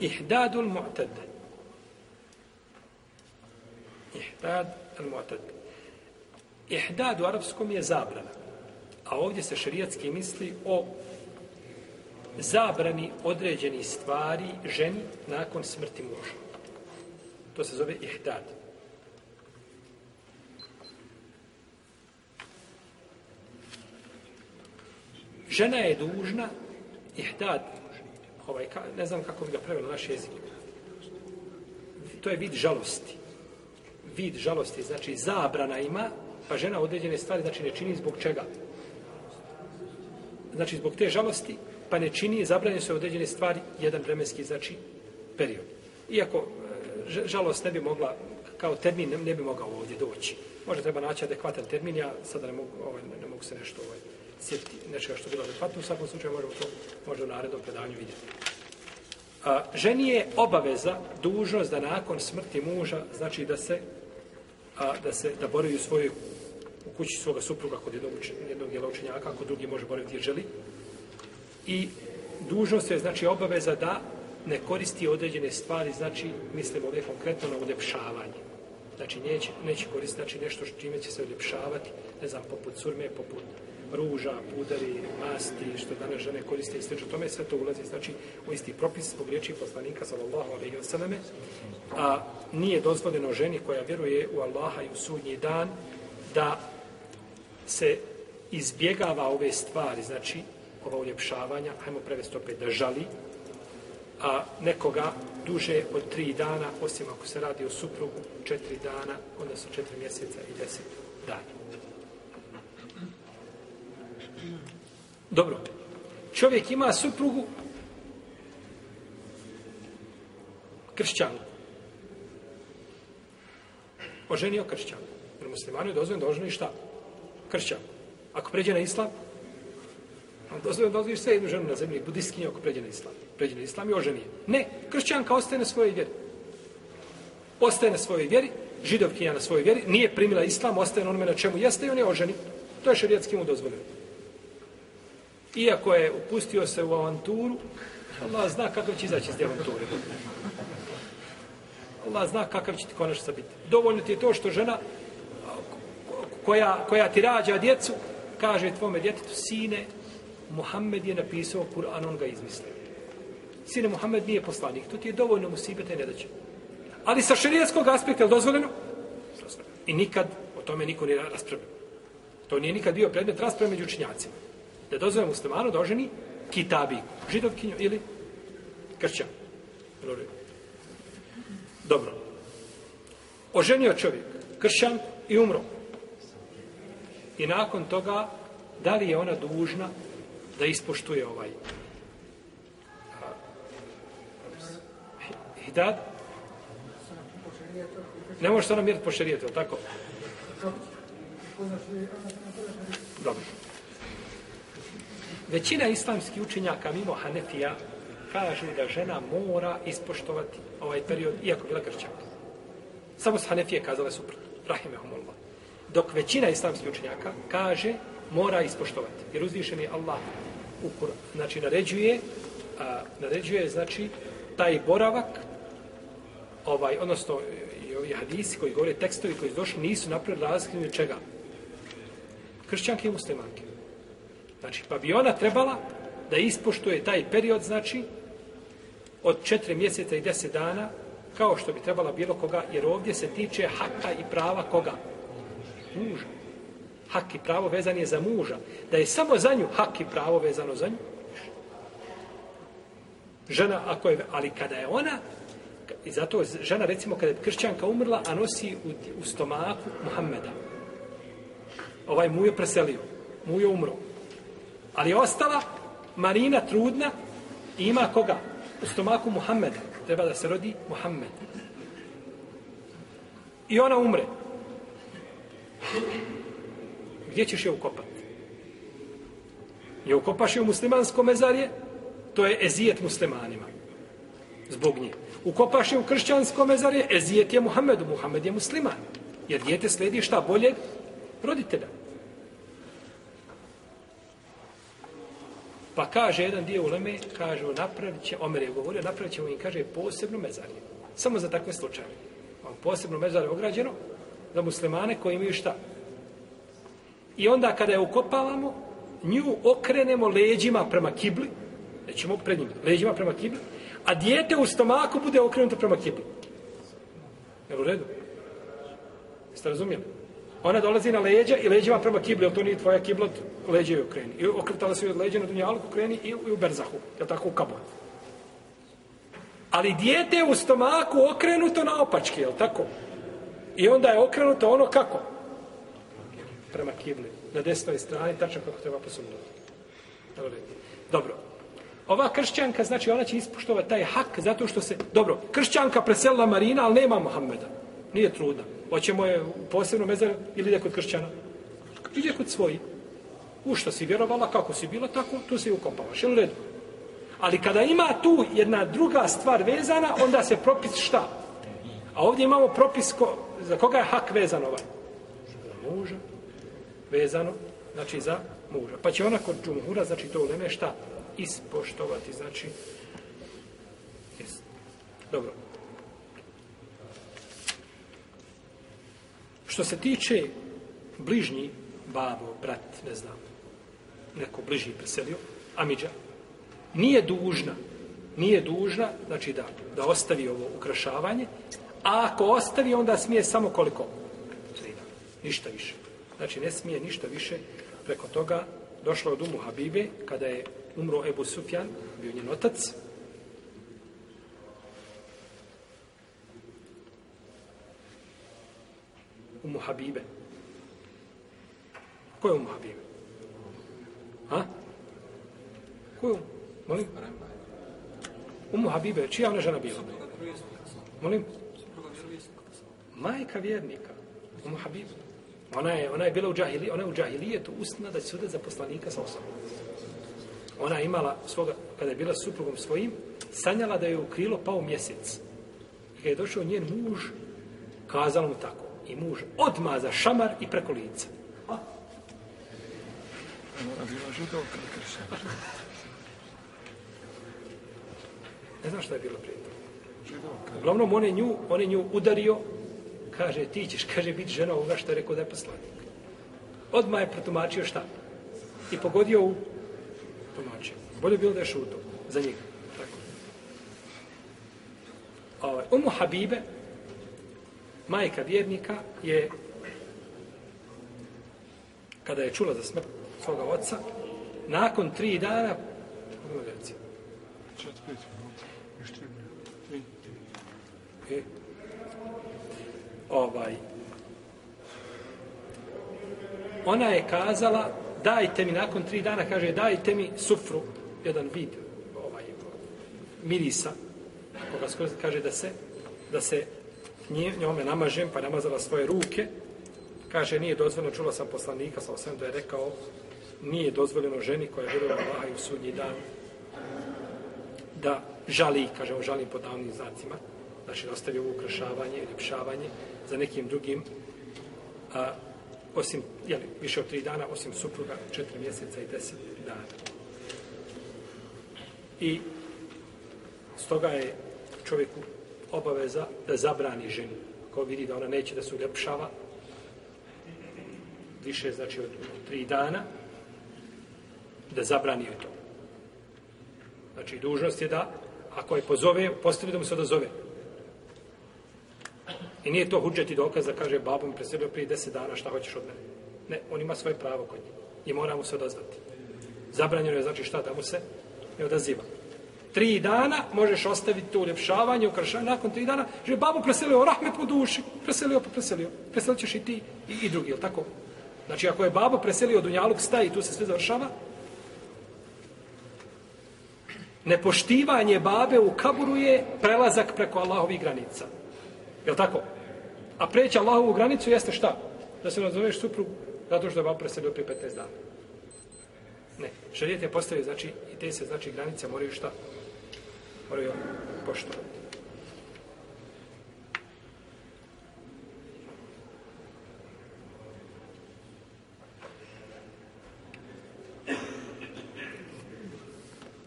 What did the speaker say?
Ihdadul mu'tad. Ihdad al mu'tad. Ihdad u arapskom je zabrana. A ovdje se šerijatski misli o zabrani određeni stvari ženi nakon smrti muža. To se zove ihdad. Žena je dužna ihdad, ovaj, ne znam kako bi ga prevelo naš jezik. To je vid žalosti. Vid žalosti, znači zabrana ima, pa žena određene stvari, znači ne čini zbog čega. Znači zbog te žalosti, pa ne čini, zabranje su određene stvari, jedan vremenski, znači, period. Iako e, žalost ne bi mogla, kao termin, ne, bi mogao ovdje doći. Možda treba naći adekvatan termin, ja sada ne mogu, ovaj, ne, ne mogu se nešto ovaj, sjetiti nečega što je bilo adekvatno, u svakom slučaju možemo to možda u narednom predanju vidjeti. A, ženi je obaveza, dužnost da nakon smrti muža, znači da se a, da se da boravi u svojoj u kući svoga supruga kod jednog, jednog dijela učenjaka, ako drugi može boraviti gdje želi. I dužnost je, znači, obaveza da ne koristi određene stvari, znači, mislim ovdje konkretno na uljepšavanje. Znači, neće, neće koristiti znači, nešto što čime će se uljepšavati, ne znam, poput surme, poput ruža, pudari, masti, što danas žene koriste i slično tome, sve to ulazi, znači, u isti propis zbog riječi poslanika, sallallahu alaihi wa sallame, a nije dozvoljeno ženi koja vjeruje u Allaha i u sudnji dan, da se izbjegava ove stvari, znači, ova uljepšavanja, hajmo prevesti opet da žali, a nekoga duže od tri dana, osim ako se radi o suprugu, četiri dana, onda su četiri mjeseca i deset dana. Dobro. Čovjek ima suprugu kršćanku. Oženio kršćanku. Jer muslimanu je dozvoljeno da oženi šta? Kršćanku. Ako pređe na islam, on dozvoljeno da oženiš sve jednu ženu na zemlji, budistkinje ako pređe na islam. Pređe na islam i oženi Ne, kršćanka ostaje na svojoj vjeri. Ostaje na svojoj vjeri, židovkinja na svojoj vjeri, nije primila islam, ostaje na onome na čemu jeste i on je oženi. To je šarijatski mu dozvoljeno iako je upustio se u avanturu, Allah zna kako će izaći iz te avanture. Allah zna kakav će ti konačno biti. Dovoljno ti je to što žena koja, koja ti rađa djecu, kaže tvome djetetu, sine, Muhammed je napisao Kur'an, on ga izmislio. Sine, Muhammed nije poslanik, to ti je dovoljno musibeta i nedaće. Ali sa širijetskog aspekta je dozvoljeno? I nikad o tome niko nije raspravlja. To nije nikad bio predmet rasprave među učinjacima da dozove muslimanu da oženi kitabi, židovkinju ili kršćan. Dobro. Oženio čovjek kršćan i umro. I nakon toga, da li je ona dužna da ispoštuje ovaj hidad? Ne može se ona mjeriti po šarijetu, tako? Dobro. Većina islamskih učenjaka mimo Hanefija kažu da žena mora ispoštovati ovaj period, iako bila kršćanka. Samo s Hanefije kazale suprotno. Rahimehumullah. Dok većina islamskih učenjaka kaže mora ispoštovati. Jer uzvišeni Allah u Kur, znači naređuje a, naređuje znači taj boravak ovaj, odnosno i ovi hadisi koji govore tekstovi koji su došli nisu napravili razliku čega kršćanke i muslimanke Znači, pa bi ona trebala da ispoštuje taj period, znači, od četiri mjeseca i deset dana, kao što bi trebala bilo koga, jer ovdje se tiče haka i prava koga? Muža. Hak i pravo vezan je za muža. Da je samo za nju hak i pravo vezano za nju. Žena, ako je, ali kada je ona, i zato žena, recimo, kada je kršćanka umrla, a nosi u, u stomaku Muhammeda. Ovaj mu je preselio. mu je umro. Ali je ostala Marina trudna i ima koga? U stomaku Muhammeda. Treba da se rodi Muhammed. I ona umre. Gdje ćeš je ukopati? Je ukopaš je u muslimansko mezarje? To je ezijet muslimanima. Zbog nje. Ukopaš je u kršćansko mezarje? Ezijet je Muhammedu. Muhammed je musliman. Jer dijete sledi šta bolje? Roditelja. Pa kaže jedan dio uleme, kaže, napravit će, Omer je govorio, napravit ćemo im, kaže, posebno mezarje. Samo za takve slučaje. Posebno mezarje ograđeno za muslimane koji imaju šta? I onda kada je ukopavamo, nju okrenemo leđima prema kibli, nećemo pred njim, leđima prema kibli, a dijete u stomaku bude okrenuto prema kibli. Je u redu? Jeste razumijeli? Ona dolazi na leđa i leđima prema kibli, jer to nije tvoja kibla, leđe je okreni. I okretala se od leđa na dunjalku, kreni i, i u berzahu, je tako u kabor. Ali dijete je u stomaku okrenuto na opačke, je tako? I onda je okrenuto ono kako? Prema kibli. Na desnoj strani, tačno kako treba posumnuti. Dobro. Ova kršćanka, znači ona će ispuštovati taj hak zato što se... Dobro, kršćanka preselila Marina, ali nema Mohameda. Nije trudna. Hoćemo je u posebno mezar ili ide kod kršćana? Ide kod svoji. U što si vjerovala, kako si bila, tako, tu se i ukopavaš. Jel u redu? Ali kada ima tu jedna druga stvar vezana, onda se propis šta? A ovdje imamo propis ko, za koga je hak vezan ovaj? Za muža. Vezano, znači za muža. Pa će ona kod džumhura, znači to uleme šta? Ispoštovati, znači... Jest. Dobro. Što se tiče bližnji, babo, brat, ne znam, neko bližnji preselio, Amidža, nije dužna, nije dužna, znači da, da ostavi ovo ukrašavanje, a ako ostavi, onda smije samo koliko? Tri Ništa više. Znači, ne smije ništa više preko toga. Došlo od umu Habibe, kada je umro Ebu Sufjan, bio njen otac, Umu Habibe. Ko je Umu Habibe? Ha? Ko je Umu? Molim? Umu Habibe, čija ona žena bila? Molim? Majka vjernika. Umu Habibe. Ona je, ona je bila u džahili, ona je u džahilijetu usna da će sude za poslanika sa osobom. Ona je imala svoga, kada je bila s suprugom svojim, sanjala da je u krilo pao mjesec. I kada je došao njen muž, kazala mu tako. I muž odma za šamar i preko lica. A? Ne znam šta je bilo prije toga. Uglavnom, on je nju, on je nju udario, kaže, ti ćeš, kaže, biti žena ovoga što je rekao da je poslanik. Odmah je protumačio šta? I pogodio u tumačio. Bolje bilo da je šuto za njega. Tako. Ovaj, Umu Habibe, majka vjernika, je kada je čula za smrt svoga oca, nakon tri dana, Čet, pet, E, ovaj, ona je kazala, dajte mi nakon tri dana, kaže, dajte mi sufru, jedan vid ovaj, mirisa, koga kaže da se, da se nje, njome namažem, pa namazala svoje ruke, kaže, nije dozvoljeno, čula sam poslanika, sa osam da je rekao, nije dozvoljeno ženi koja je vjerovala Allaha i u sudnji dan, da žali, kaže, on žali po davnim znacima, znači da ostavi ovo ukrašavanje, ljepšavanje za nekim drugim, a, osim, jeli, više od tri dana, osim supruga, četiri mjeseca i deset dana. I stoga je čovjeku obaveza da zabrani ženu. Ko vidi da ona neće da se uljepšava, više, znači, od tri dana, da zabrani joj to. Znači, dužnost je da, ako je pozove, postavi da mu se odazove. I nije to huđeti dokaz da kaže babo mi preselio prije deset dana šta hoćeš od mene. Ne, on ima svoje pravo kod njih. I mora mu se odazvati. Zabranjeno je znači šta da mu se ne odaziva. Tri dana možeš ostaviti to uljepšavanje, ukrašavanje. Nakon tri dana, že babu preselio, rahmet mu duši. Preselio pa preselio. Preselit ćeš i ti i, i drugi, jel tako? Znači ako je babo preselio Dunjaluk staje i tu se sve završava, nepoštivanje babe u kaburu je prelazak preko Allahovih granica. Je tako? A preći Allahovu granicu jeste šta? Da se nazoveš suprugu zato što je babo preselio prije 15 dana. Ne. Šarijet je postavio, znači, i te se, znači, granice moraju šta? Moraju poštovati.